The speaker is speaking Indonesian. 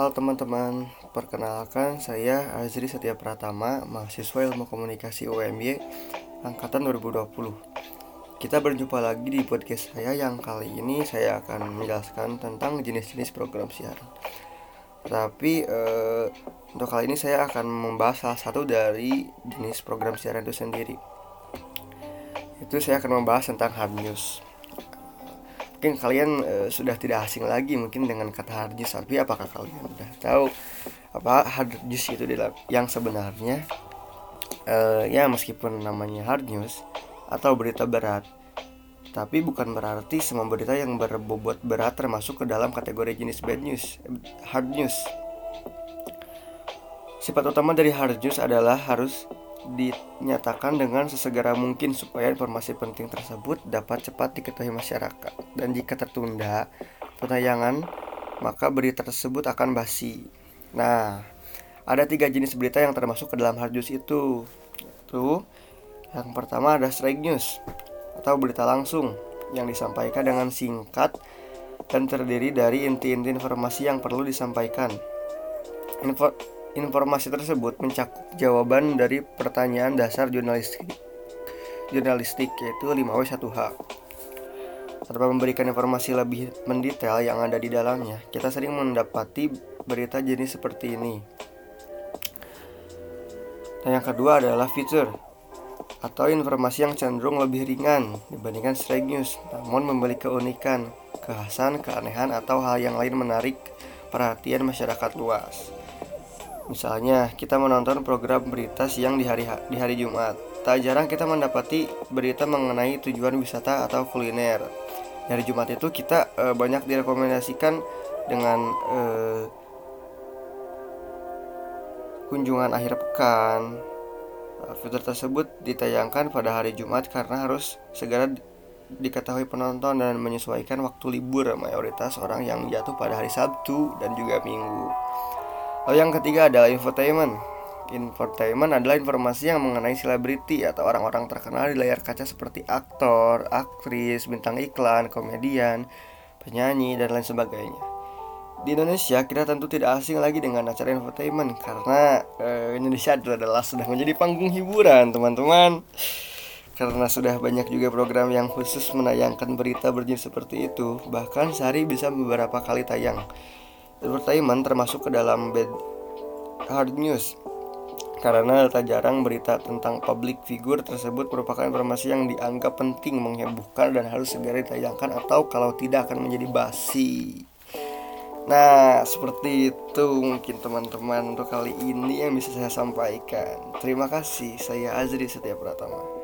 Halo teman-teman, perkenalkan saya Azri Setia Pratama, mahasiswa Ilmu Komunikasi UMY angkatan 2020. Kita berjumpa lagi di podcast saya yang kali ini saya akan menjelaskan tentang jenis-jenis program siaran. Tapi eh, untuk kali ini saya akan membahas salah satu dari jenis program siaran itu sendiri. Itu saya akan membahas tentang hard news mungkin kalian uh, sudah tidak asing lagi mungkin dengan kata hard news tapi apakah kalian sudah tahu apa hard news itu yang sebenarnya uh, ya meskipun namanya hard news atau berita berat tapi bukan berarti semua berita yang berbobot berat termasuk ke dalam kategori jenis bad news hard news. Sifat utama dari hard news adalah harus dinyatakan dengan sesegera mungkin supaya informasi penting tersebut dapat cepat diketahui masyarakat. Dan jika tertunda penayangan, maka berita tersebut akan basi. Nah, ada tiga jenis berita yang termasuk ke dalam hard news itu. Itu yang pertama ada straight news atau berita langsung yang disampaikan dengan singkat dan terdiri dari inti-inti informasi yang perlu disampaikan. Info Informasi tersebut mencakup jawaban dari pertanyaan dasar jurnalistik, jurnalistik yaitu 5W1H. Tanpa memberikan informasi lebih mendetail yang ada di dalamnya, kita sering mendapati berita jenis seperti ini. Dan yang kedua adalah feature atau informasi yang cenderung lebih ringan dibandingkan straight news, namun memiliki keunikan, kekhasan, keanehan, atau hal yang lain menarik perhatian masyarakat luas. Misalnya, kita menonton program berita siang di hari di hari Jumat. Tak jarang kita mendapati berita mengenai tujuan wisata atau kuliner. Di hari Jumat itu kita e, banyak direkomendasikan dengan e, kunjungan akhir pekan. Eh, fitur tersebut ditayangkan pada hari Jumat karena harus segera diketahui penonton dan menyesuaikan waktu libur mayoritas orang yang jatuh pada hari Sabtu dan juga Minggu. Lalu yang ketiga adalah infotainment. Infotainment adalah informasi yang mengenai selebriti atau orang-orang terkenal di layar kaca seperti aktor, aktris, bintang iklan, komedian, penyanyi, dan lain sebagainya. Di Indonesia, kita tentu tidak asing lagi dengan acara infotainment karena uh, Indonesia adalah sudah menjadi panggung hiburan, teman-teman. Karena sudah banyak juga program yang khusus menayangkan berita berjenis seperti itu, bahkan sehari bisa beberapa kali tayang. Entertainment termasuk ke dalam bad hard news karena tak jarang berita tentang public figure tersebut merupakan informasi yang dianggap penting menghebohkan dan harus segera ditayangkan atau kalau tidak akan menjadi basi. Nah, seperti itu mungkin teman-teman untuk kali ini yang bisa saya sampaikan. Terima kasih, saya Azri Setia Pratama.